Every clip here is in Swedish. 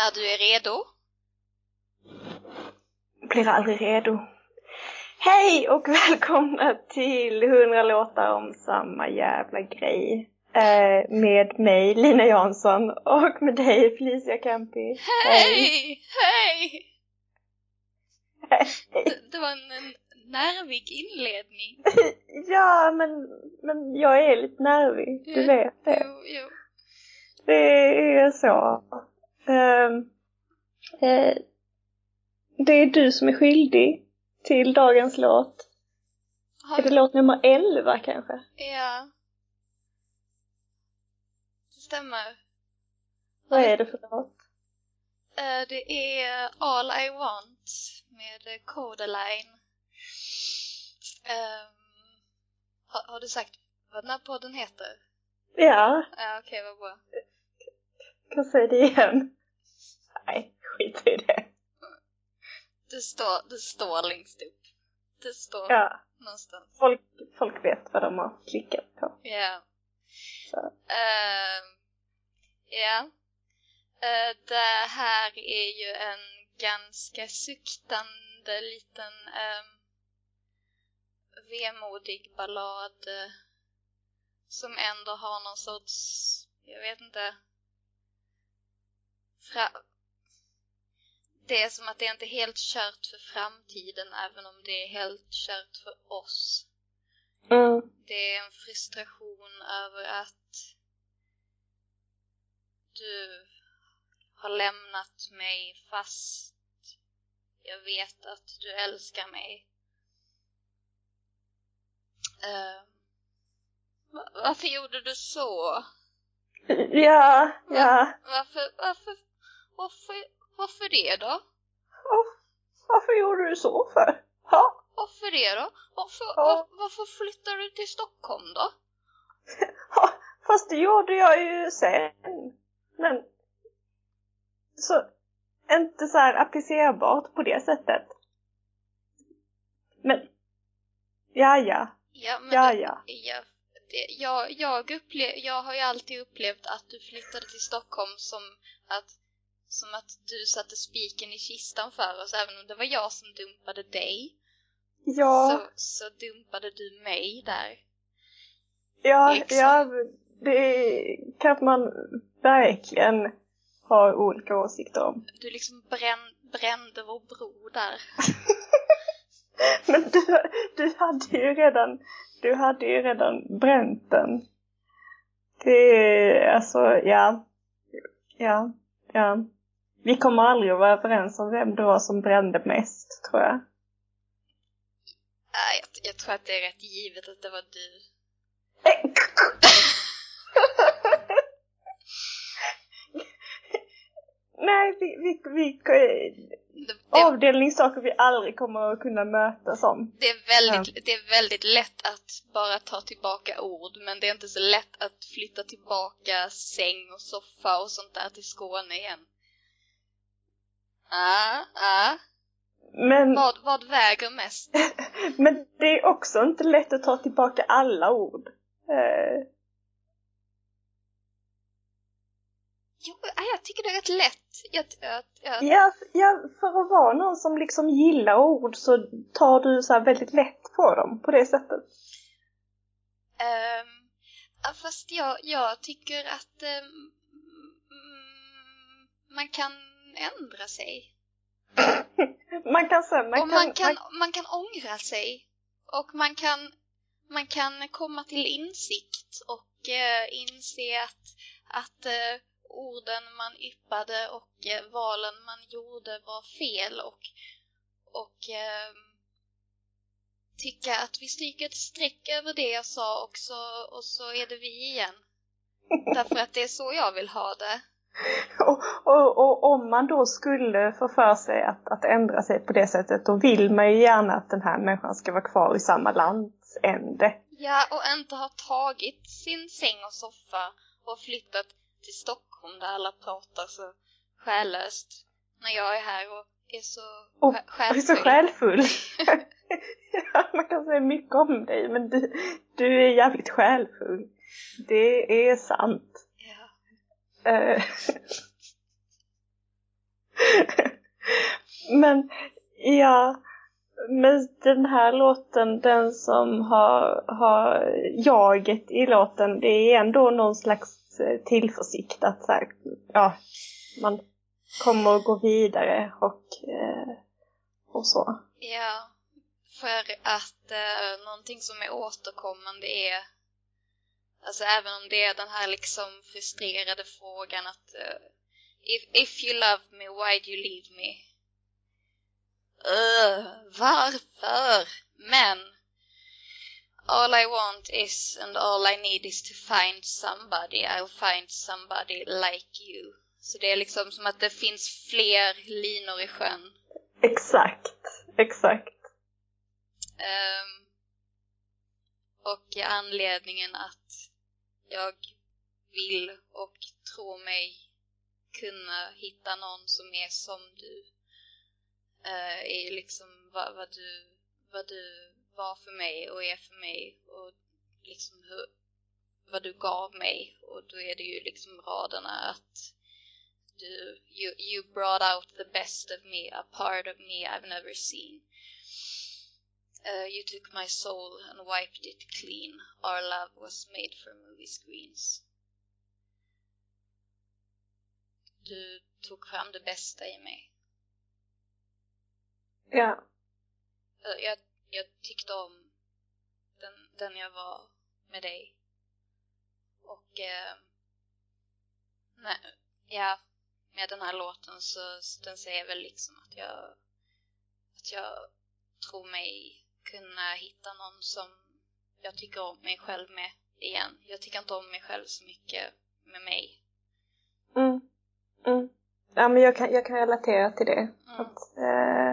När du är redo. Blir aldrig redo. Hej och välkomna till 100 låtar om samma jävla grej. Eh, med mig Lina Jansson och med dig Felicia Campi. Hej! Hej! Hej! Det, det var en, en nervig inledning. ja, men, men jag är lite nervig. Du vet det. Jo, jo. Det är så. Ehm, eh, det är du som är skyldig till dagens låt. Har Är det låt nummer 11 kanske? Ja. Det stämmer. Vad är det för låt? Eh, det är All I Want med Codaline. Ehm, har, har du sagt vad den här podden heter? Ja, Ja, okej, vad bra. Kan säga det igen. Nej, skit i det. Det står, det står längst upp. Det står Ja, någonstans. folk, folk vet vad de har klickat på. Ja. Ehm, ja. Eh, det här är ju en ganska suktande liten um, vemodig ballad eh, som ändå har någon sorts, jag vet inte, fra det är som att det inte är helt kört för framtiden även om det är helt kört för oss. Mm. Det är en frustration över att du har lämnat mig fast jag vet att du älskar mig. Va- varför gjorde du så? Ja, ja. Varför, varför, varför, varför det då? Varför gjorde du så för? Ja, Varför det då? Varför, Ja. var, varför flyttar du till Stockholm då? ja, fast det gjorde jag ju sen. Men så inte så här applicerbart på det sättet. Men ja, ja, Ja, men ja, ja. Ja, det, jag, jag, upple- jag har ju alltid upplevt att du flyttade till Stockholm som att, som att du satte spiken i kistan för oss. Även om det var jag som dumpade dig Ja, så, så dumpade du mig där. ja, Exakt. ja, det kan man verkligen ha olika åsikter om. Du liksom brän, brände vår bro där. Men du, du hade ju redan, du hade ju redan bränt den. Det är alltså, ja, ja, ja. Vi kommer aldrig att vara överens om vem det var som brände mest, tror jag. Nej, jag, jag tror att det är rätt givet att det var du. Nej, vi, vi, vi, Det, det, avdelningssaker vi aldrig kommer att kunna mötas om. det, är väldigt, det är väldigt lätt att bara ta tillbaka ord men det är inte så lätt att flytta tillbaka säng och soffa och sånt där till Skåne igen. Ah, ah. Men, Vad, vad väger mest? men det är också inte lätt att ta tillbaka alla ord. Eh, Jo, jag tycker det är rätt lätt. Jag, jag, jag, Ja, ja, för att vara någon som liksom gillar ord så tar du så här väldigt lätt på dem på det sättet. ja, fast jag, jag tycker att mm, man kan ändra sig. Man kan säga, man och man kan, kan, man, man kan ångra sig. Och man kan, man kan komma till insikt och eh, inse att, att eh, orden man yppade och eh, valen man gjorde var fel och, och ehm, tycka att vi stryker ett streck över det jag sa och så, och så är det vi igen. Därför att det är så jag vill ha det. Och, och, och om man då skulle få för sig att, att ändra sig på det sättet då vill man ju gärna att den här människan ska vara kvar i samma landsände. Ja, och inte ha tagit sin säng och soffa och flyttat till Stockholm där alla pratar så själlöst. När jag är här och är så Och sjä- Du är så själfull. själfull. ja, man kan säga mycket om dig men du, du är jävligt själfull. Det är sant. Eh. Men ja, men den här låten, den som har, har jaget i låten, det är ändå någon slags eh, tillförsikt att så här, ja, man kommer att gå vidare och, eh, och så. Ja, för att eh, någonting som är återkommande är Alltså även om det är den här liksom frustrerade frågan att uh, if, if you love me, why do you leave me? Uh, varför? Men all I want is and all I need is to find somebody. I'll find somebody like you. Så det är liksom som att det finns fler linor i sjön. Exakt, exakt. Um, och anledningen att jag vill och tror mig kunna hitta någon som är som du uh, är liksom vad, vad, du, vad du var för mig och är för mig och liksom hur, vad du gav mig och då är det ju liksom raderna att du, you, you brought out the best of me, a part of me I've never seen. Uh, you took my soul and wiped it clean. Our love was made for movie screens. Du tog fram det bästa i mig. Ja. Uh, jag, jag tyckte om den, den jag var med dig. Och uh, nej, ja, med den här låten så den säger väl liksom att jag att jag tror mig kunna hitta någon som jag tycker om mig själv med igen. Jag tycker inte om mig själv så mycket med mig. Mm. Mm. Ja men jag kan, jag kan relatera till det. Mm. Att, eh,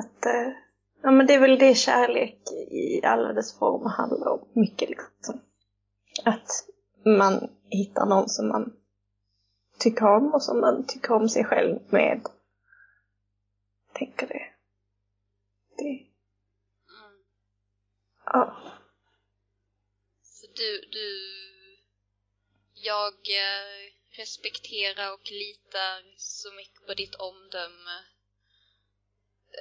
att eh, ja men det är väl det kärlek i alla dess former handlar om mycket liksom. Att man hittar någon som man tycker om och som man tycker om sig själv med. Tänker det. Det. Ja. Så du, du, jag eh, respekterar och litar så mycket på ditt omdöme.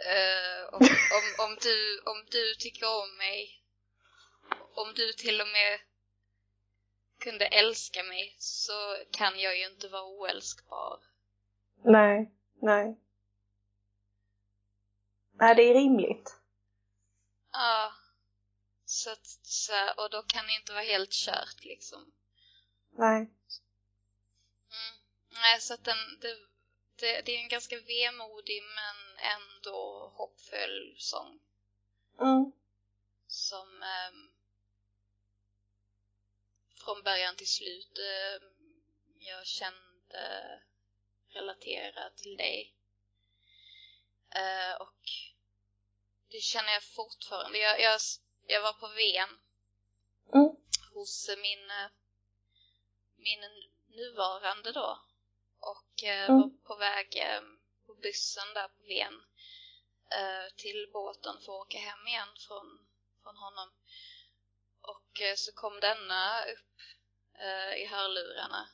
Eh, om, om, om, du, om du tycker om mig, om du till och med kunde älska mig så kan jag ju inte vara oälskbar. Nej, nej. Nej, det är rimligt. Ja. Så att, så, och då kan det inte vara helt kört liksom. Nej. Mm. Nej, så att den, det, det, det är en ganska vemodig men ändå hoppfull sång. Mm. Som eh, från början till slut eh, jag kände relatera till dig. Eh, och det känner jag fortfarande. Jag, jag, jag var på Ven Mm. hos min, eh, min nuvarande då och eh, Mm. var på väg eh, på bussen där på eh, till båten för att åka hem igen från, från honom. Och så kom denna upp i hörlurarna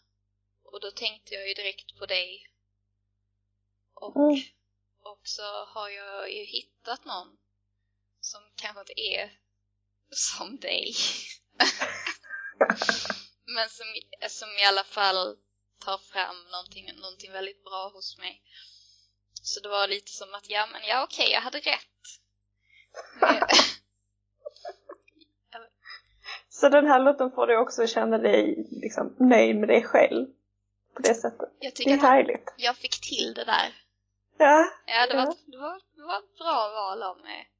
och då tänkte jag ju direkt på dig. Och, Mm. och så har jag ju hittat någon som kanske inte är som dig. Men som, som i alla fall tar fram någonting, någonting väldigt bra hos mig. Så det var lite som att, ja men ja okej, jag hade rätt. Men, Så den här låten får dig också känna dig liksom, nöjd med dig själv. På det sättet. jag Det tycker är att härligt. jag fick till det där. Ja. Ja, det var, Ja. det var, det var ett bra val av mig.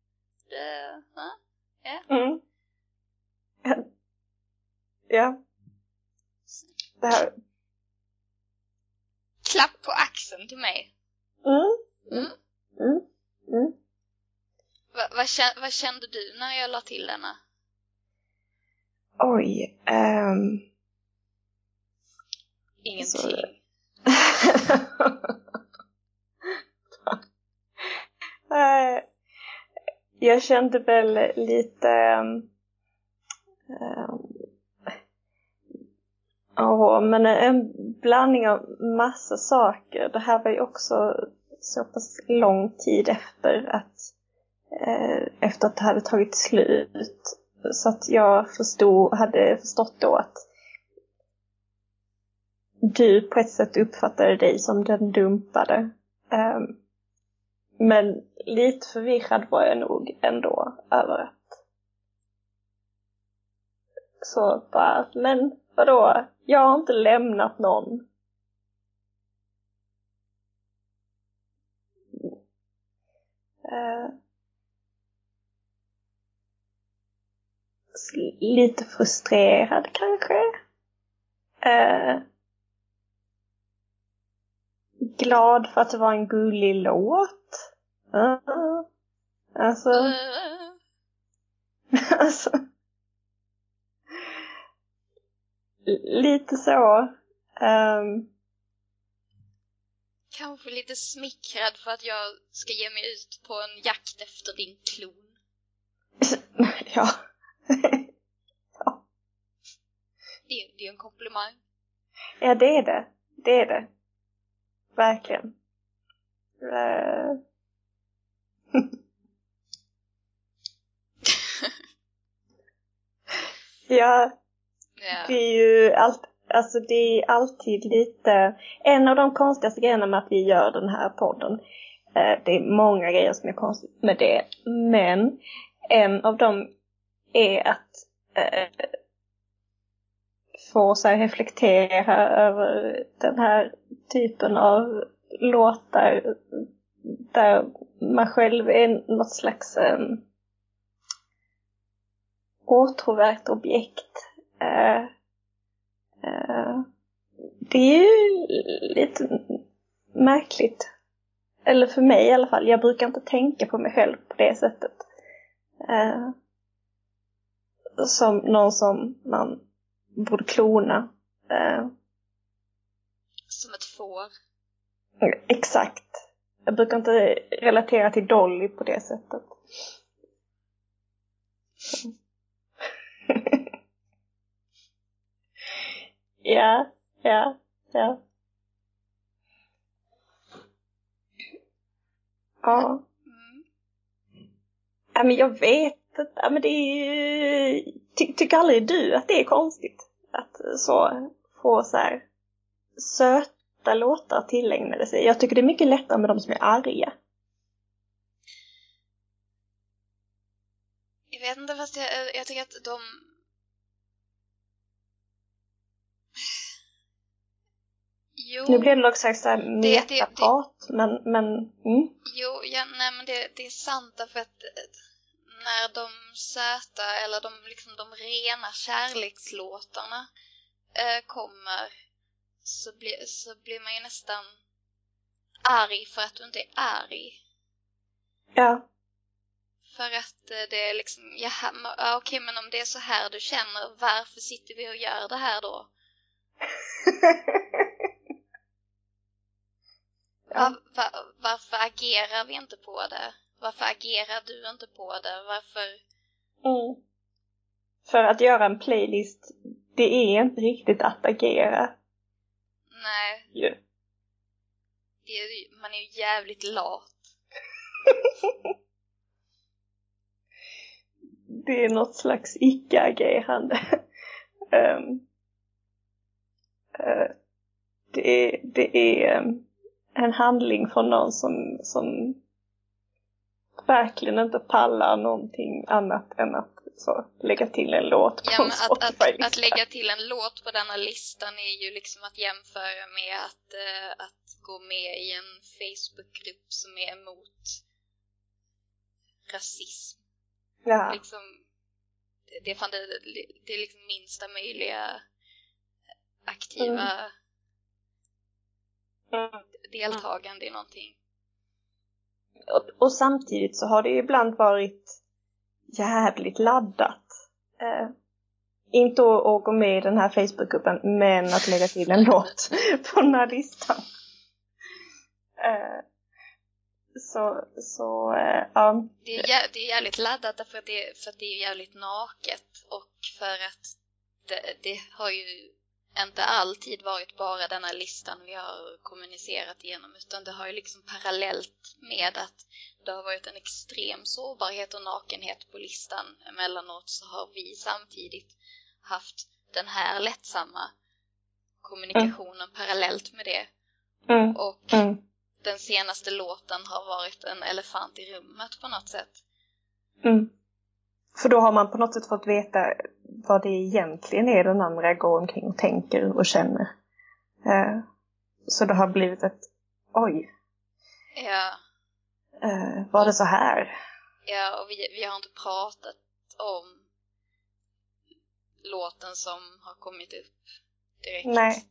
Det, ja. Mm. Ja. Det här. Klapp på axeln till mig. Mm. Mm. Mm. Mm. Va, vad, kände, vad kände du när jag la till denna? Oj. ehm. Ingenting. Eh, jag kände väl lite... Ehm, ehm, ja, men en blandning av massa saker. Det här var ju också så pass lång tid efter att eh, efter att det hade tagit slut. Så att jag förstod, hade förstått då att du på ett sätt uppfattade dig som den dumpade. Um, men lite förvirrad var jag nog ändå över att så bara, men vadå? Jag har inte lämnat någon. Uh, lite frustrerad kanske. Uh, glad för att det var en gullig låt. Uh, alltså. alltså. Lite så. Um, Kanske lite smickrad för att jag ska ge mig ut på en jakt efter din klon. ja. ja. Det, det är en komplimang. Ja, det är det. Det är det. Verkligen. Uh... ja, Yeah. Det är ju allt, alltså det är alltid lite, en av de konstigaste grejerna med att vi gör den här podden, eh, det är många grejer som är konstigt med det, men en av dem är att få få här, reflektera över den här typen av låtar där man själv är något slags um, åtråvärt objekt Uh, uh, det är ju lite märkligt. Eller för mig i alla fall. Jag brukar inte tänka på mig själv på det sättet. Eh, som någon som man borde klona. Som ett får. Exakt. Jag brukar inte relatera till Dolly på det sättet. Ja, ja, ja. Ja. Ja, men jag vet inte. Ja, men det är Ty, tycker aldrig du att det är konstigt? Så få så här söta låtar tillägnade sig. Jag tycker det är mycket lättare med de som är arga. Jag vet inte fast jag, jag tycker att de Jo. Nu blev det något slags metaprat, men, men mm. Jo, ja, nej men det, det är sant därför att när de söta eller de, liksom, de rena kärlekslåtarna eh, kommer så, bli, så blir man ju nästan arg för att du inte är arg. Ja. För att eh, det är liksom, ja, okej men om det är så här du känner, varför sitter vi och gör det här då? Var, var, varför agerar vi inte på det? Varför agerar du inte på det? Varför? Mm. För att göra en playlist, det är inte riktigt att agera. Nej. Är, man är ju jävligt lat. det är något slags icke-agerande. um, uh, det är, det är um, en handling från någon som, som verkligen inte pallar någonting annat än att så, lägga till en låt på ja, en Spotify att, att, att, lägga till en låt på denna listan är ju liksom att jämföra med att, uh, att gå med i en Facebookgrupp som är emot rasism. Ja. Liksom, det, det, är fan det, det är liksom minsta möjliga aktiva mm deltagande i någonting. Och, och, samtidigt så har det ibland varit jävligt laddat. Eh, inte att, att gå med i den här Facebookgruppen, men att lägga till en låt på den här listan. Eh, så, så eh, ja. Det är, det är jävligt laddat därför att det, för att det är jävligt naket och för att det, det har ju inte alltid varit bara denna listan vi har kommunicerat igenom utan det har ju liksom parallellt med att det har varit en extrem sårbarhet och nakenhet på listan emellanåt så har vi samtidigt haft den här lättsamma kommunikationen mm. parallellt med det. Mm. Och mm. den senaste låten har varit en elefant i rummet på något sätt. Mm. För då har man på något sätt fått veta vad det egentligen är den andra går omkring och tänker och känner. Eh, så det har blivit ett oj. Ja. Eh, var det så här? Ja, och vi, vi har inte pratat om låten som har kommit upp direkt. Nej.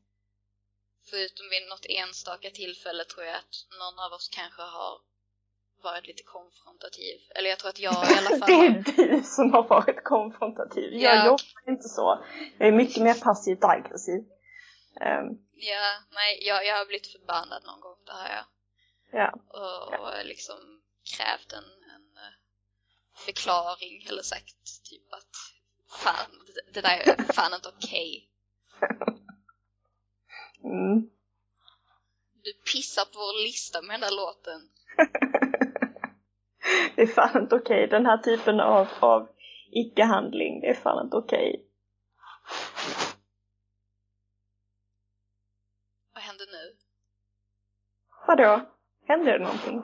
Förutom vid något enstaka tillfälle tror jag att någon av oss kanske har varit lite konfrontativ. Eller jag tror att jag i alla fall... det är du som har varit konfrontativ. Jag ja. jobbar inte så. Jag är mycket mer passivt aggressiv. Um. Ja, nej, jag, jag har blivit förbannad någon gång, det har jag. Ja. Och, ja. liksom krävt en, en eh, förklaring eller sagt typ att fan, det, det där är fan inte okej. Okay. Mm. Du pissar på vår lista med den där låten. det är fan inte okej. Okay. Den här typen av, av icke-handling, det är fan inte okej. Okay. Vad händer nu? Vadå? Händer det någonting?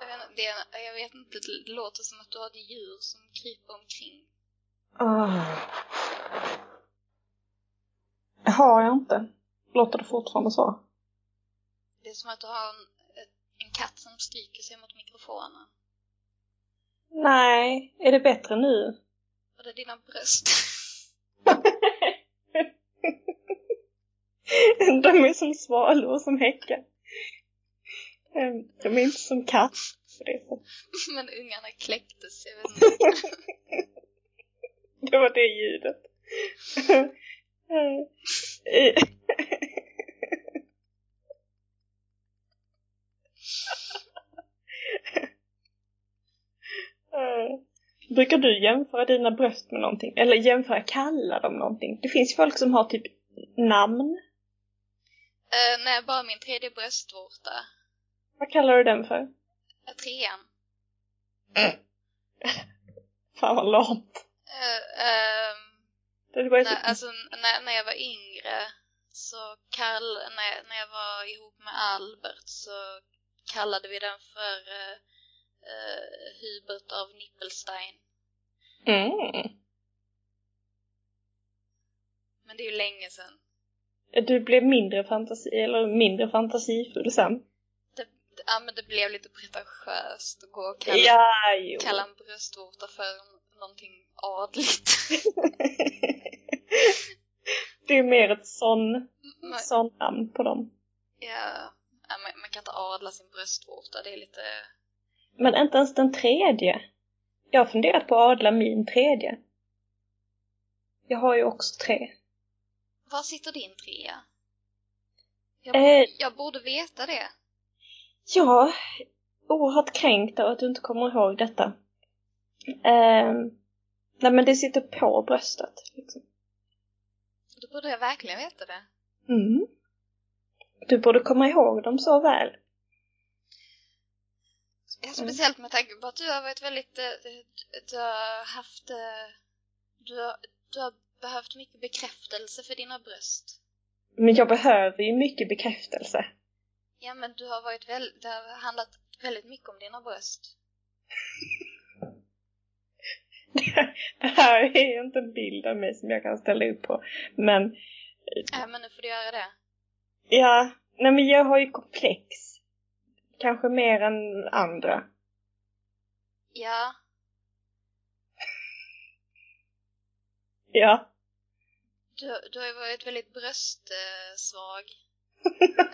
Jag vet, det, jag vet inte, det låter som att du har ett djur som kryper omkring. Oh. Har jag inte. Låter det fortfarande så? Det är som att du har en, en katt som stryker sig mot mikrofonen. Nej, är det bättre nu? Och det dina bröst. De är som svalor som häckar. Ehm, de är inte som katt. Men ungarna kläcktes, jag vet inte. det var det ljudet. Brukar du jämföra dina bröst med någonting? Eller jämföra, kalla dem någonting? Det finns folk som har typ namn. Uh, nej, bara min tredje bröstvårta. Vad kallar du den för? Uh, trean. Fan vad lamt. Uh, um, det så... alltså, när, när jag var yngre så kall, när, när jag var ihop med Albert så kallade vi den för uh, uh, Hubert av Nippelstein. Mm. Men det är ju länge sedan. Du blev mindre fantasi, eller mindre fantasifull sen. Ja men det blev lite pretentiöst att gå och kalla, ja, kalla en bröstvårta för någonting adligt. det är mer ett sån, sån namn på dem. Ja, man, man kan inte adla sin bröstvårta, det är lite... Men inte ens den tredje. Jag har funderat på att adla min tredje. Jag har ju också tre. Var sitter din trea? Jag, eh, jag borde veta det. Ja, oerhört kränkt av att du inte kommer ihåg detta. Eh, nej men det sitter på bröstet. Liksom. Då borde jag verkligen veta det. Mm. Du borde komma ihåg dem så väl. Ja, speciellt med tanke på att du har varit väldigt, eh, du har haft, eh, du har, du har behövt mycket bekräftelse för dina bröst. Men jag behöver ju mycket bekräftelse. Ja, men du har varit väldigt, det har handlat väldigt mycket om dina bröst. det här är inte en bild av mig som jag kan ställa upp på, men... Ja, men nu får du göra det. Ja, nej men jag har ju komplex. Kanske mer än andra. Ja. Ja. Du, du har ju varit väldigt bröstsvag.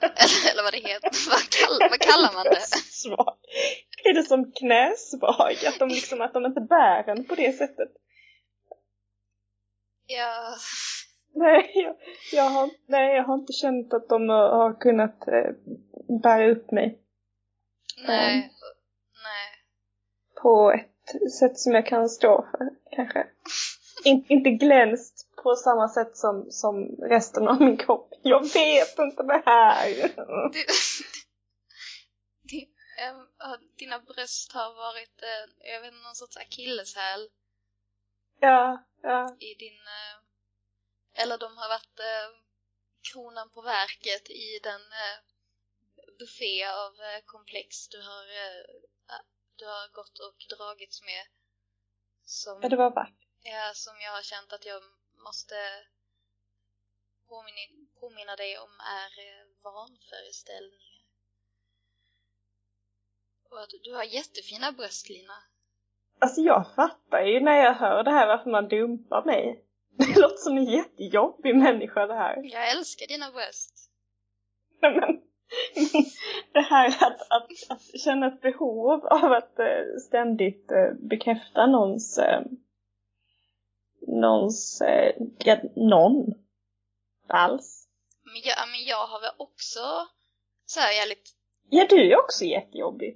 Eller, eller vad det heter. Vad, kall, vad kallar man det? Svag. Är det som knäsvag? Att de liksom, att de inte bär en på det sättet? Ja. Nej, jag, jag, har, nej, jag har inte känt att de har kunnat eh, bära upp mig. Nej, um, nej. På ett sätt som jag kan stå för, kanske. In, inte glänst på samma sätt som, som resten av min kropp. Jag vet inte det här. Du, dina bröst har varit, eh, jag vet inte, någon sorts akilleshäl Ja, ja. i din... eh, Eller de har varit eh, kronan på verket i den buffé av komplex du har, du har gått och dragits med. Som, ja, det var vackert. Ja, som jag har känt att jag måste påminna, påminna dig om är eh, vanföreställningar. Och att du har jättefina bröst, Lina. Alltså jag fattar ju när jag hör det här varför man dumpar mig. Det låter som en jättejobbig människa det här. Jag älskar dina bröst. Nej, Men, det här att, att, att känna ett behov av att eh, ständigt eh, bekräfta någons, eh, någons, eh, någon alls. Men jag, men jag har väl också så här jävligt... Ja, du är också jättejobbig.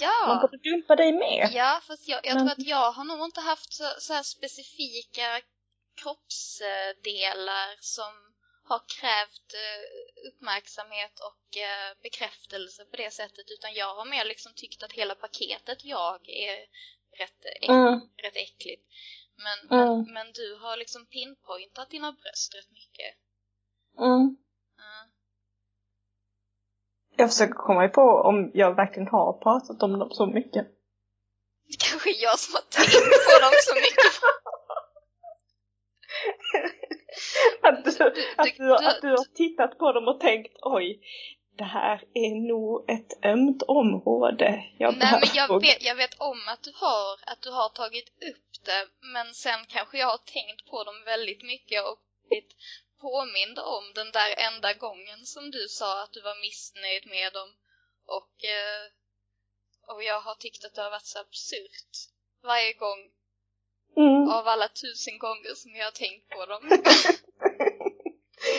Man Ja! borde dumpa dig med. Ja, fast jag, jag Men- tror att jag har nog inte haft så, så här specifika kroppsdelar som har krävt eh, uppmärksamhet och eh, bekräftelse på det sättet utan jag har mer liksom tyckt att hela paketet jag är rätt, äck, Mm, rätt äckligt. Men, Mm. men, men du har liksom pinpointat dina bröst rätt mycket. mm. Mm. Jag försöker komma på om jag verkligen har pratat om dem så mycket. Det kanske är jag som har tänkt på dem så mycket. Att du, Du- att, du- du, du- att du har tittat på dem och tänkt oj, det här är nog ett ömt område. Jag Nej men jag vet, jag vet om att du har, att du har tagit upp det men sen kanske jag har tänkt på dem väldigt mycket och blivit påmind om den där enda gången som du sa att du var missnöjd med dem och, eh, och jag har tyckt att det har varit så absurt varje gång Mm. av alla tusen gånger som jag har tänkt på dem.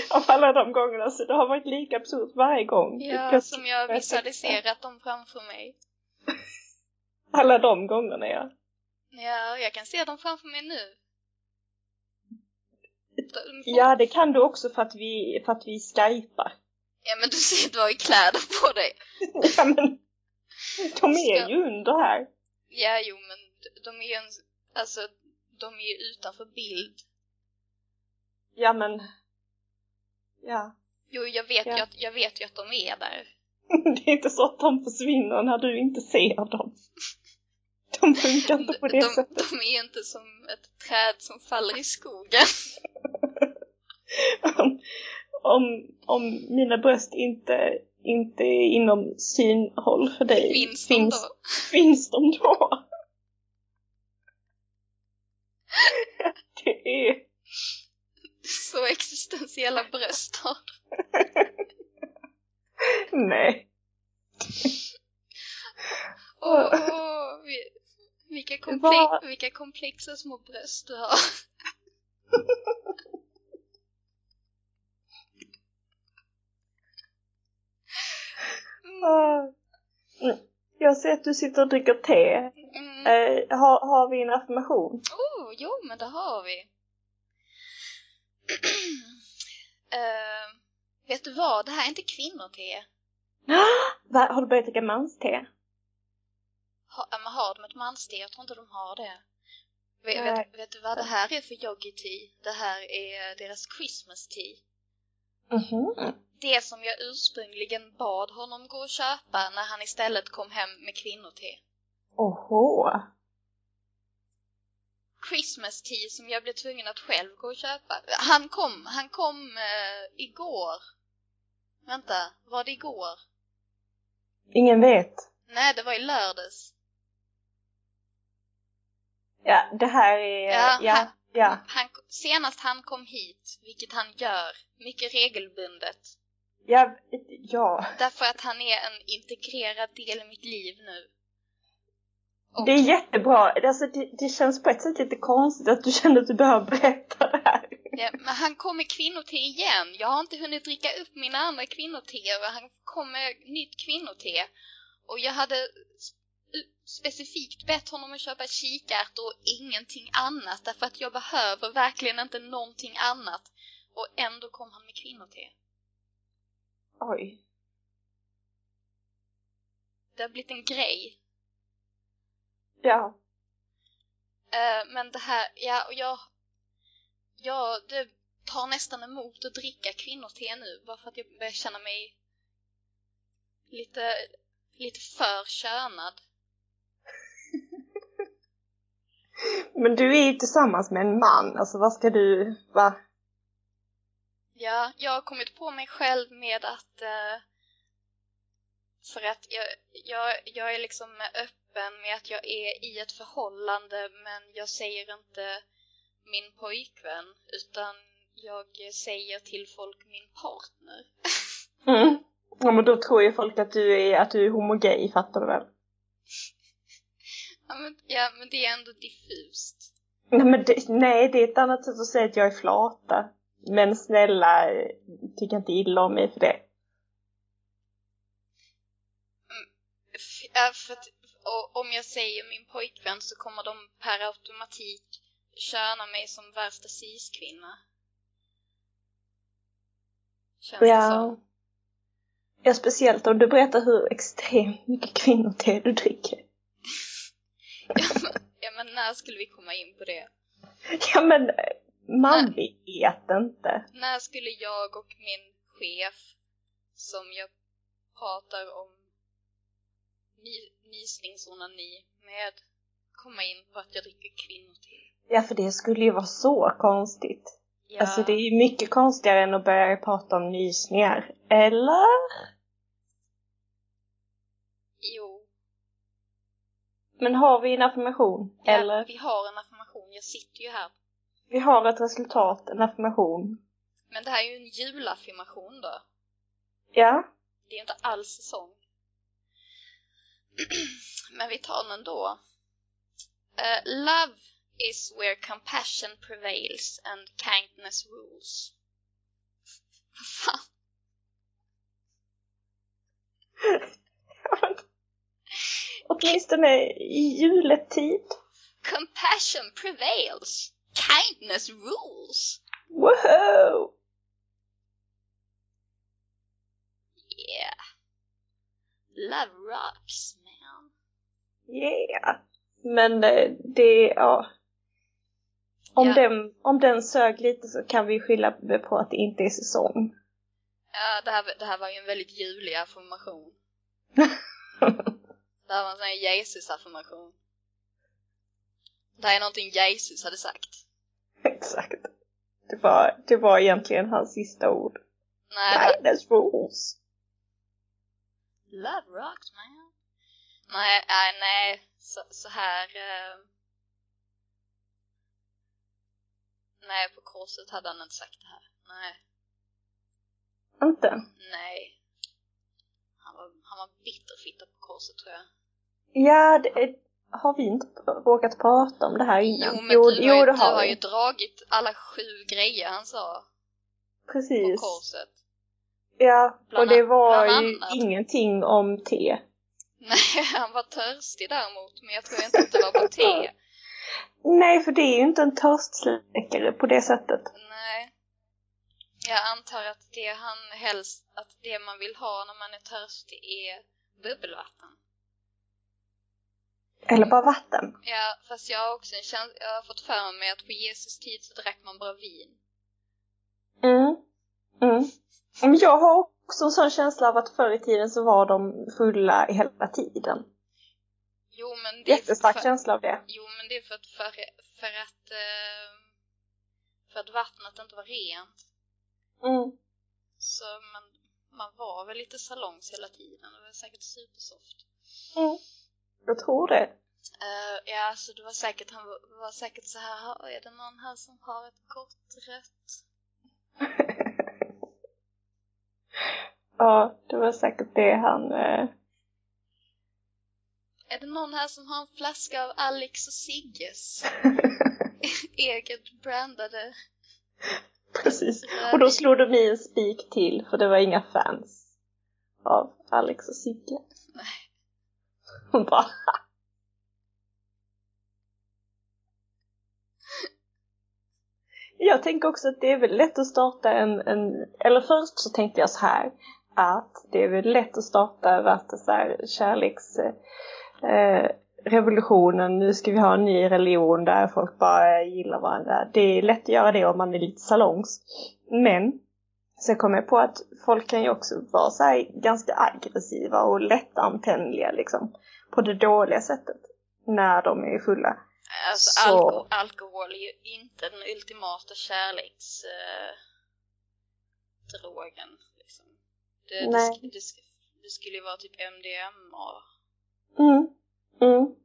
Av alla de gångerna så det har varit lika absurt varje gång. Ja, som jag har visualiserat dem framför mig. Alla de gångerna ja. Ja, jag kan se dem framför mig nu. Ja, det kan du också för att vi, för att vi skypar. Ja men du ser, du har ju kläder på dig. Ja, men de är ju under här. Ja, jo men de är ju en, alltså, de är ju utanför bild. Ja, men... Ja. Jo, jag vet, Ja. ju, att, jag vet ju att de är där. Det är inte så att de försvinner när du inte ser dem. De funkar inte på det de, sättet. de är inte som ett träd som faller i skogen. Om, om, om mina bröst inte, inte är inom synhåll för dig, Finns de finns, då? finns de då? Det är... Så existentiella bröst har. Nej. Åh, vi, vilka, komple vilka komplexa små bröst du har. Mm. Jag ser att du sitter och dricker te. Mm. Eh, har, har vi en affirmation? Oh, jo, men det har vi. Eh, vet du vad? Det här är inte kvinnote. Har du börjat dricka manste? Ha, men har de ett manste? Jag tror inte de har det. Vet, vet, vet du vad det här är för yogi tea? Det här är deras Christmas tea. Mhm. Det som jag ursprungligen bad honom gå och köpa när han istället kom hem med kvinnote. Oho. Christmas tea som jag blev tvungen att själv gå och köpa. Han kom, han kom eh, igår. Vänta, var det igår? Ingen vet. Nej, det var i lördags. Ja, det här är... Ja, Ja, han- ja. Han, senast han kom hit, vilket han gör mycket regelbundet, Ja, ja. därför att han är en integrerad del i mitt liv nu. Och, Det är jättebra. Alltså, det, det känns på ett sätt lite konstigt att du känner att du behöver berätta det här. ja, men han kom med kvinnote igen. Jag har inte hunnit dricka upp mina andra kvinnote och han kom med nytt kvinnote. Och jag hade specifikt bett honom att köpa kikärtor och ingenting annat därför att jag behöver verkligen inte någonting annat. Och ändå kom han med kvinnote. Oj. Det har blivit en grej. Ja. Uh, men det här, ja, och jag, ja, det tar nästan emot att dricka kvinnote nu bara för att jag börjar känna mig lite, lite för könad. Men du är ju tillsammans med en man, alltså vad ska du, va? Ja, jag har kommit på mig själv med att uh, för att jag, jag, jag är liksom öppen med att jag är i ett förhållande men jag säger inte min pojkvän utan jag säger till folk min partner. Mm. Ja men då tror ju folk att du är, att du är homogay, fattar du väl? ja, men, ja men det är ändå diffust. Nej, men det, nej, det är ett annat sätt att säga att jag är flata. Men snälla, tycker inte illa om mig för det. Mm, för att, om jag säger min pojkvän så kommer de per automatik köna mig som värsta ciskvinna. Känns ja. som. Ja, speciellt om du berättar hur extremt mycket kvinnor du dricker. ja, men, ja, men när skulle vi komma in på det? Ja, men man när, vet inte. När skulle jag och min chef, som jag pratar om nysningsonani med, komma in på att jag dricker kvinnor till? Ja, för det skulle ju vara så konstigt. Ja. Alltså det är ju mycket konstigare än att börja prata om nysningar. Eller? Jo. Men har vi en affirmation? Ja, eller? vi har en affirmation. Jag sitter ju här. Vi har ett resultat, en affirmation. Men det här är ju en julaffirmation då. Ja. Det är inte alls säsong. Men vi tar den då. Uh, love is where compassion prevails and kindness rules. Fan? Åtminstone i juletid. Compassion prevails. Kindness rules. Whoa! Yeah. Love rocks. Yeah. Men eh, det, ja. Om, ja. den, om den sög lite så kan vi skylla på att det inte är säsong. Ja, det här, det här var ju en väldigt julig affirmation. det här var en sån här Jesus-affirmation. Det här är någonting Jesus hade sagt. Exakt. Det var, det var egentligen hans sista ord. Nej. Rules. Love rocks man. Nej, nej, nej. Så, så här... Eh... Nej, på korset hade han inte sagt det här. Nej. Inte? Nej. Han var, han var bitterfitta på korset tror jag. Ja, det, har vi inte råkat prata om det här innan? Jo, men jo, du, har, ju, du har ju dragit alla sju grejer han sa. Precis. På korset. Ja, bland och det var ju ingenting om te. Nej, han var törstig däremot, men jag tror inte att det var på te. Nej, för det är ju inte en törstsläckare på det sättet. Nej. Jag antar att det han helst, att det man vill ha när man är törstig är bubbelvatten. Eller bara vatten. Ja, fast jag har också en känsla, jag har fått för mig att på Jesus tid så drack man bara vin. Mm. Mm. Men jag har också en sån känsla av att förr i tiden så var de fulla hela tiden. Jo, men det Jättestark för, känsla av det. Jo, men det är för att, för, för att, eh, för att vattnet inte var rent. Mm. Så man, man var väl lite salongs hela tiden. Det var säkert supersoft. Mm. Jag tror det. Uh, ja, så det var säkert, han var, var säkert så här, är det någon här som har ett gott rött? ja, det var säkert det han... Eh... Är det någon här som har en flaska av Alex och Sigges? Eget brandade. Precis. Och då slog de i en spik till för det var inga fans av Alex och Sigge. Nej. Hon bara Jag tänker också att det är väl lätt att starta en, en eller först så tänkte jag så här att det är väl lätt att starta att så här, kärleks eh, revolutionen, nu ska vi ha en ny religion där folk bara gillar varandra. Det är lätt att göra det om man är lite salongs. Men sen kom jag på att folk kan ju också vara så här ganska aggressiva och lättantändliga liksom. På det dåliga sättet. När de är fulla. Alltså Så- alko alkohol är ju inte den ultimata kärleksdrogen. liksom. det, det, det, det skulle ju vara typ MDMA. Mm. Mm.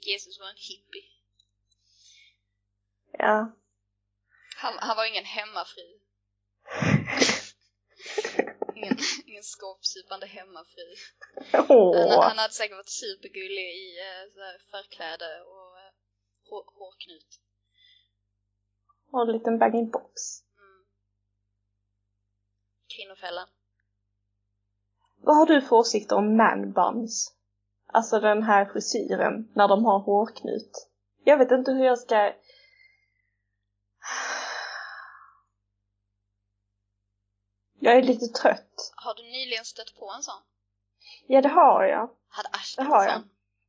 Jesus var en hippie. Ja. Han, han var ingen hemmafru. Ingen, ingen skåpsupande hemmafru. Han, Åh. han hade säkert varit supergullig i eh, så förkläde och eh, hår, hårknut. Och en liten bag-in-box. Mm. Kvinnofällan. Vad har du för åsikter om man buns? Alltså den här frisyren när de har hårknut. Jag vet inte hur jag ska... Jag är lite trött. Har du nyligen stött på en sån? Ja, det har jag. Hade Det Ashton har en jag. sån?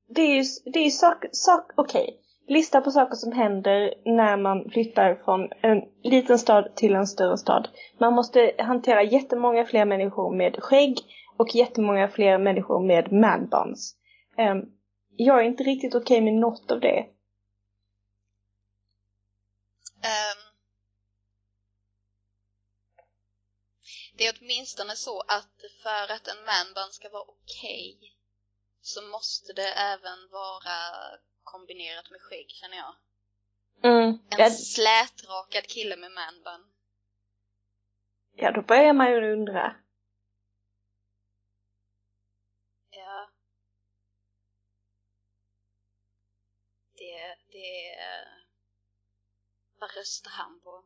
Det är ju det är ju sak, sak okej. Lista på saker som händer när man flyttar från en liten stad till en större stad. Man måste hantera jättemånga fler människor med skägg och jättemånga fler människor med man buns. Ehm, jag är inte riktigt okej med något av det. Det är åtminstone så att för att en manband ska vara okej så måste det även vara kombinerat med skägg känner jag. Mm. En Ja, slätrakad kille med manband. ja, då börjar man ju undra. Ja. Det, det. Vad röstar han på?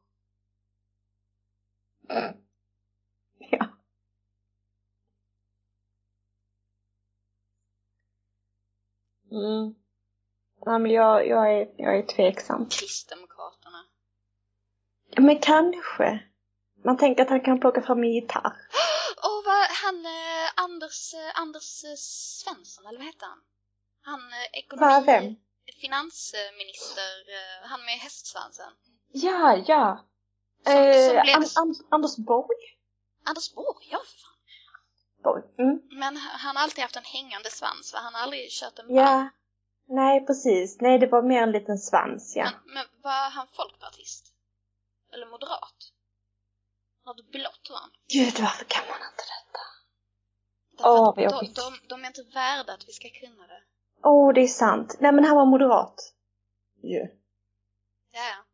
Ja. Mm. Ja, men jag, jag, är, jag är tveksam. Kristdemokraterna. Men kanske. Man tänker att han kan plocka fram en gitarr. Åh, vad han eh, Anders, eh, Anders eh, Svensson, eller vad heter han? Han eh, ekonomi... Vad, vem? Finansminister, eh, han med hästsvansen. Ja, ja. Som- eh, som blev- An- An- Anders Borg? Anders Borg, ja fan. Borg. Mm. Men han har alltid haft en hängande svans, va? Han har aldrig kört en Ja. Nej, precis. Nej, det var mer en liten svans, ja. Men, men var han folkpartist? Eller moderat? Något blått var han. Gud, varför kan man inte detta? Därför Åh, vad de, jobbigt. de, de är inte värda att vi ska kunna det. Åh, oh, det är sant. Nej, men han var moderat. Ju. Ja, ja.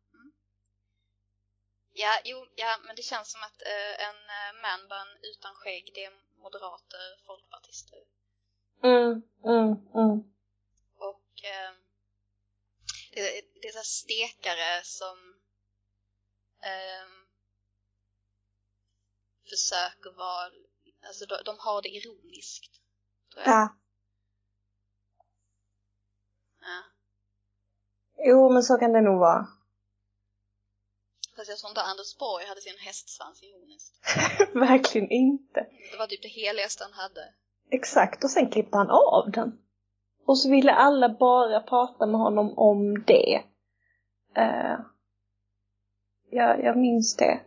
Ja, jo, ja, men det känns som att eh, en uh, manbun utan skägg, det är moderater, folkpartister. Mm, mm, mm. Och eh, det, det är så här stekare som eh, försöker vara, alltså de, de har det ironiskt. Tror jag. Ja. Ja. Jo, men så kan det nog vara. Jag tror inte Anders Borg hade sin hästsvans ironiskt. Verkligen inte. Det var typ det heligaste han hade. Exakt, och sen klippte han av den. Och så ville alla bara prata med honom om det. Uh, jag, jag minns det.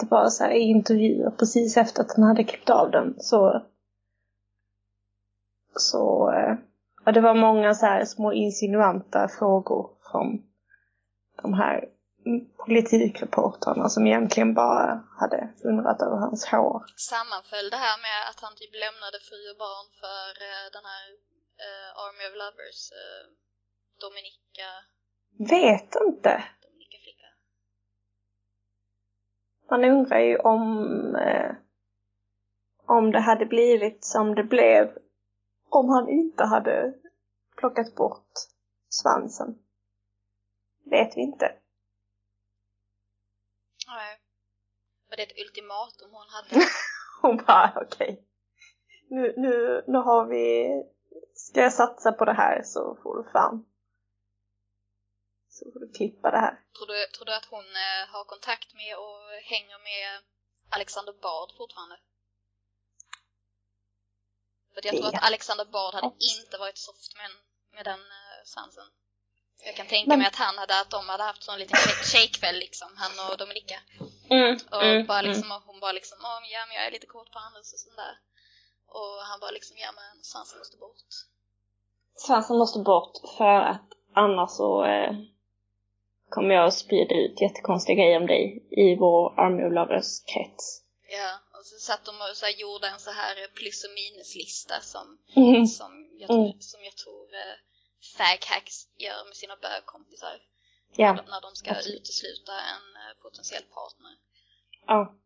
Det var så här i intervjuer precis efter att han hade klippt av den så... Så... Uh, ja, det var många så här små insinuanta frågor från de här politikreportrarna som egentligen bara hade undrat över hans hår. Sammanföll det här med att han typ lämnade fru och barn för eh, den här eh, Army of Lovers, eh, Dominika, Vet inte. Dominika flicka. Man undrar ju om, eh, om det hade blivit som det blev om han inte hade plockat bort svansen. Vet vi inte. Nej. Var det ett ultimatum hon hade? Hon bara, okej. Nu, nu, nu har vi... Ska jag satsa på det här så får du fan Så får du klippa det här. Tror du, tror du att hon eh, har kontakt med och hänger med Alexander Bard fortfarande? För jag tror att Alexander Bard hade inte varit soft med, med den uh, svansen. Jag kan tänka Men... mig att han hade, att de hade haft sån liten tjejkväll liksom, han och Dominika. Mm, och mm, bara mm. liksom, hon bara liksom, ja men jag är lite kort på Anders och sånt där. Och han bara liksom, ja men svansen måste bort. Svansen måste bort för att annars så eh, kommer jag att sprida ut jättekonstiga grejer om dig i vår Army of Lovers-krets. Ja, och så satt de och så här, gjorde en så här plus och minuslista som, Mm. som, jag, tror- Mm. som jag tror eh, faghacks gör med sina bögkompisar. Ja, När- de ska absolut. utesluta en eh, potentiell partner. ja.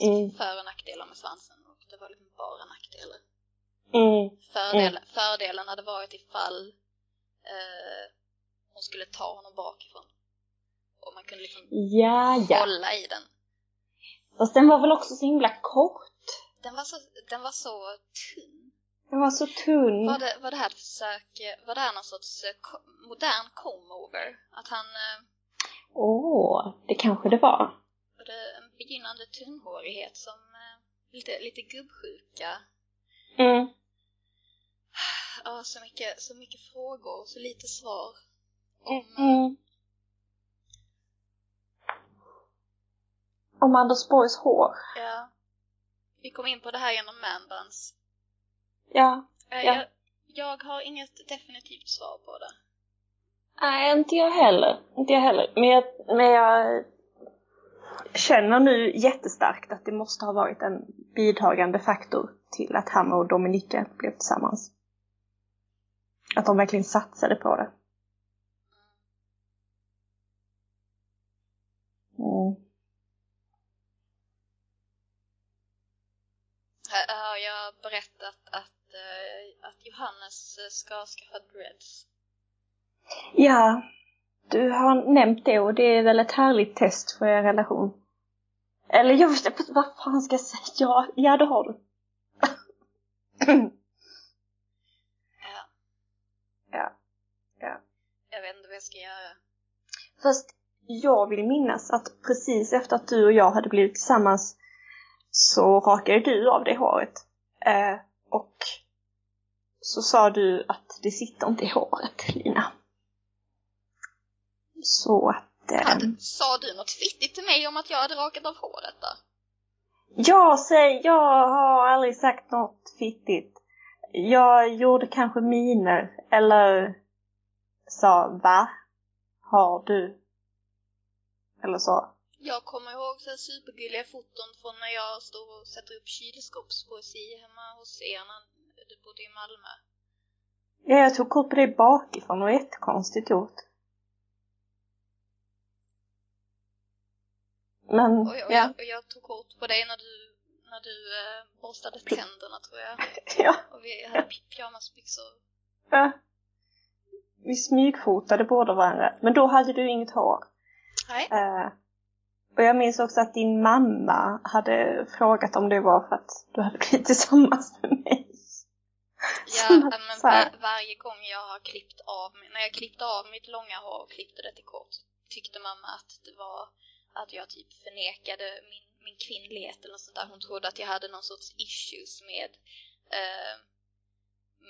Mm, För och nackdelar med svansen och det var liksom bara nackdelar. mm, Fördel, Fördelen hade varit ifall eh, hon skulle ta honom bakifrån. Och man kunde liksom ja, ja. hålla i den. Fast den var väl också så himla kort. Den var så, den var så tunn. Den var så tunn. Var det, var det här ett försök, var det här någon sorts eh, modern comb-over? Att han, eh, Åh, det kanske det var. var det en begynnande tunnhårighet som eh, lite, lite gubbsjuka? Mm. Ja, så mycket, så mycket frågor och så lite svar. Om, Mm. Om Anders Borgs hår. ja. Vi kom in på det här genom manbands. Ja. Eh, Ja. Jag, jag har inget definitivt svar på det. Nej, inte jag heller. Inte jag heller. Men jag, men jag känner nu jättestarkt att det måste ha varit en bidragande faktor till att han och Dominika blev tillsammans. Att de verkligen satsade på det. Mm. Har jag berättat att Johannes eh, ska skaffa dreads. Ja, du har nämnt det och det är väl ett härligt test för er relation. Eller jag vet inte, vad fan ska jag säga? Ja, ja det har du. Ja, ja, ja. jag vet inte vad jag ska göra. Fast jag vill minnas att precis efter att du och jag hade blivit tillsammans så rakade du av det håret. Eh, och så sa du att det sitter inte i håret, Lina. Så att... Eh, Hade, sa du något fittigt till mig om att jag hade rakat av håret då? jag säger, jag har aldrig sagt något fittigt. Jag gjorde kanske miner, eller sa va? Har du? Eller så. Jag kommer ihåg så supergulliga foton från när jag står och sätter upp kylskåpspoesi hemma hos er när du bodde i Malmö. Ja, jag tog kort på dig bakifrån det var jättekonstigt gjort. Men, Och jag, ja. jag, och jag tog kort på dig när du, när du eh, borstade tänderna tror jag. ja. Och vi hade pyjamasbyxor. ja. Vi smygfotade båda varandra. Men då hade du inget hår. Nej. Eh, och jag minns också att din mamma hade frågat om det var för att du hade blivit tillsammans med mig. Ja, men var, varje gång jag har klippt av när jag klippte av mitt långa hår och klippte det till kort, tyckte mamma att det var att jag typ förnekade min, min kvinnlighet eller något sånt där. Hon trodde att jag hade någon sorts issues med eh,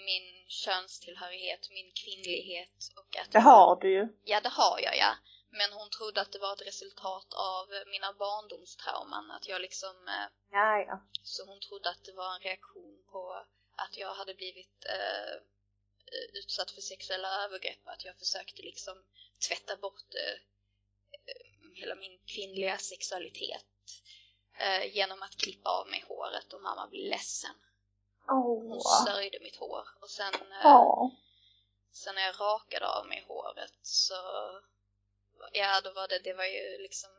min könstillhörighet, min kvinnlighet och att Det har du ju. Ja, det har jag ja. Men hon trodde att det var ett resultat av mina barndomstrauman, att jag liksom eh, Ja, ja. så hon trodde att det var en reaktion på att jag hade blivit eh, utsatt för sexuella övergrepp. Att jag försökte liksom tvätta bort eh, eh, hela min kvinnliga sexualitet eh, genom att klippa av mig håret och mamma blev ledsen. Hon Åh. sörjde mitt hår och sen, Ja. sen när jag rakade av mig håret så ja, då var det, det var ju liksom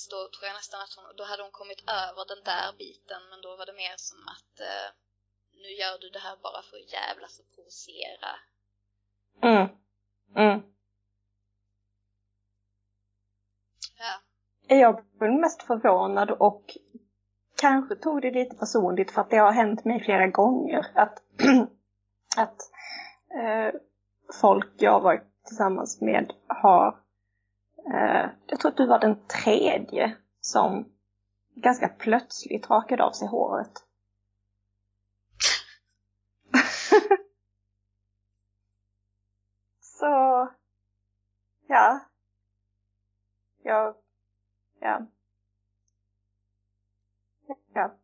så då tror jag nästan att hon, då hade hon kommit över den där biten men då var det mer som att eh, nu gör du det här bara för att jävlas och provocera. Mm. Mm. Ja. Jag blev mest förvånad och kanske tog det lite personligt för att det har hänt mig flera gånger att, att eh, folk jag varit tillsammans med har. Eh, jag tror att du var den tredje som ganska plötsligt rakade av sig håret. Så, ja. Jag, ja. Ja.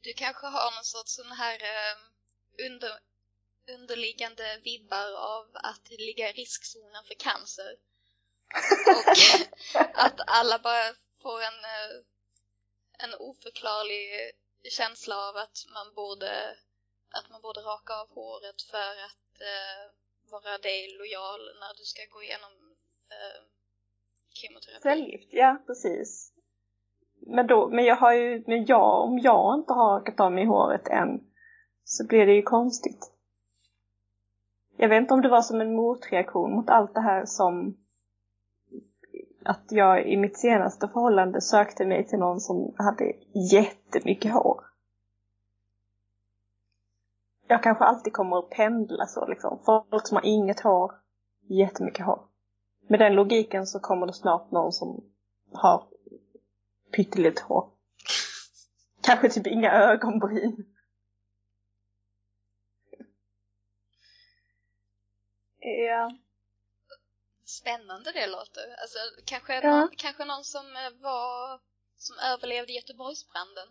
Du kanske har någon sorts sån här ehm, under, underliggande vibbar av att ligga i riskzonen för cancer. Och att alla bara får en, eh, en oförklarlig känsla av att man borde, att man borde raka av håret för att eh, vara dig lojal när du ska gå igenom eh, kemoterapi. Cellgift, ja precis. Men, då, men jag har ju, men jag, om jag inte har rakat av mig håret än så blir det ju konstigt. Jag vet inte om det var som en motreaktion mot allt det här som att jag i mitt senaste förhållande sökte mig till någon som hade jättemycket hår. Jag kanske alltid kommer att pendla så liksom. Folk som har inget hår, jättemycket hår. Med den logiken så kommer det snart någon som har pyttelite hår. Kanske typ inga ögonbryn. Ja. Spännande det låter. Alltså, kanske, Ja. någon, kanske någon som eh, var som överlevde Göteborgsbranden.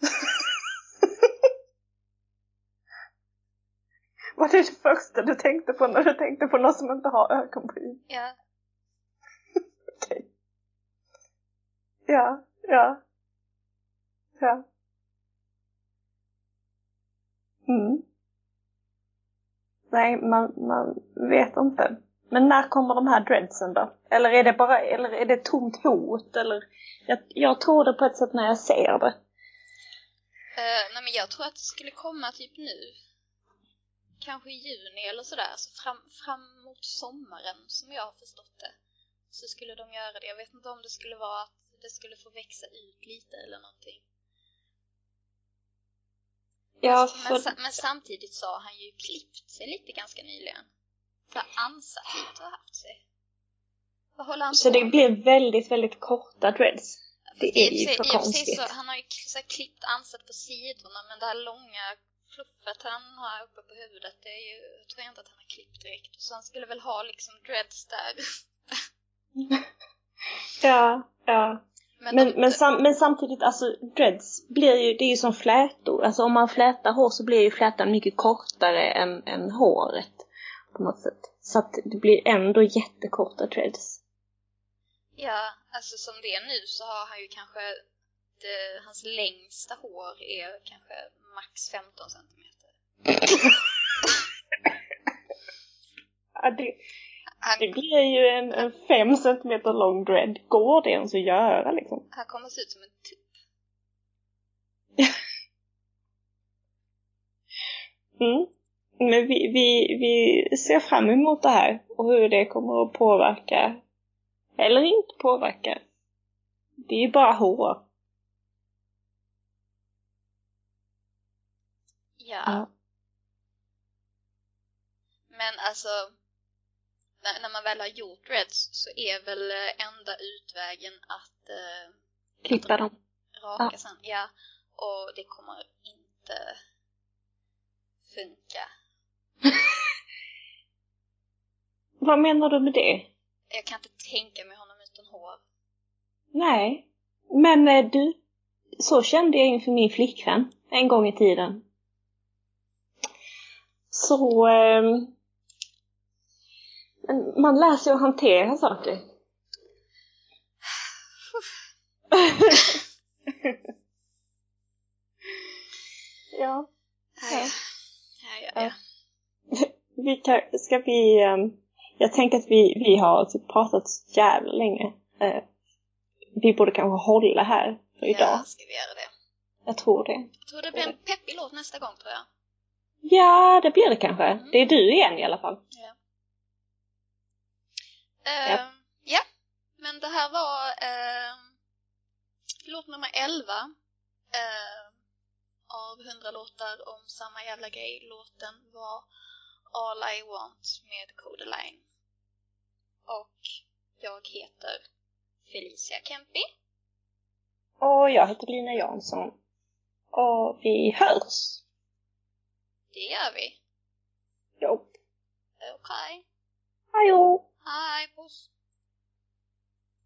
Vad är det första du tänkte på när du tänkte på någon som inte har ögonbryn? Ja. Okej. Ja, ja. Ja. Mm. Nej, man, man vet inte. Men när kommer de här dreadsen då? Eller är det bara, eller är det tomt hot? Eller, jag, jag tror det på ett sätt när jag ser det. Eh, nej men jag tror att det skulle komma typ nu. Kanske i juni eller sådär. Så fram, fram mot sommaren som jag har förstått det. Så skulle de göra det. Jag vet inte om det skulle vara att det skulle få växa ut lite eller någonting. Ja, men, sa- men samtidigt så har han ju klippt sig lite ganska nyligen. För ansat lite har haft sig. Vad håller han så på det med? blir väldigt, väldigt korta dreads. Det och är ju för sig konstigt. Så, han har ju så här klippt ansat på sidorna men det här långa fluffet han har uppe på huvudet det är ju, jag tror inte att han har klippt direkt. Så han skulle väl ha liksom dreads där. Ja, ja. Men, Men, de, men, sam, men samtidigt, alltså dreads blir ju, det är ju som flätor. Alltså om man flätar hår så blir ju flätan mycket kortare än, än håret. På något sätt. Så att det blir ändå jättekorta dreads. Ja, alltså som det är nu så har han ju kanske det, hans längsta hår är kanske max 15 centimeter. Ja, det, Han, det blir ju en, en fem centimeter lång dread. Går det ens att göra liksom? han kommer se ut som en tupp. Mm. Men vi, vi, vi ser fram emot det här och hur det kommer att påverka. Eller inte påverka. Det är ju bara hår. Ja. Ja. Men alltså, när, när man väl har gjort Reds så är väl eh, enda utvägen att eh, Klippa dem. raka Ja. sen. Ja, och det kommer inte funka. Vad menar du med det? Jag kan inte tänka mig honom utan hår. Nej. Men eh, du, så kände jag inför min flickvän en gång i tiden. Så... men man lär sig att hantera saker. ja. Ja, ja, ja. ja. Vi kan, ska vi... ehm, jag tänker att vi, vi har typ pratat så jävla länge. Eh, vi borde kanske hålla här för idag. Ja, ska vi göra det? Jag tror det. Jag tror det blir en peppig låt nästa gång tror jag. Ja, det blir det kanske. Mm. Det är du igen i alla fall. Ja. Eh, ja, men det här var eh, låt nummer 11 eh, av 100 låtar om samma jävla grej. Låten var All I Want med Codaline. Och jag heter Felicia Kempi. Och jag heter Lina Jansson. Och vi hörs. Det gör vi. Jo. Okej. Okay. Hej. Hej, puss.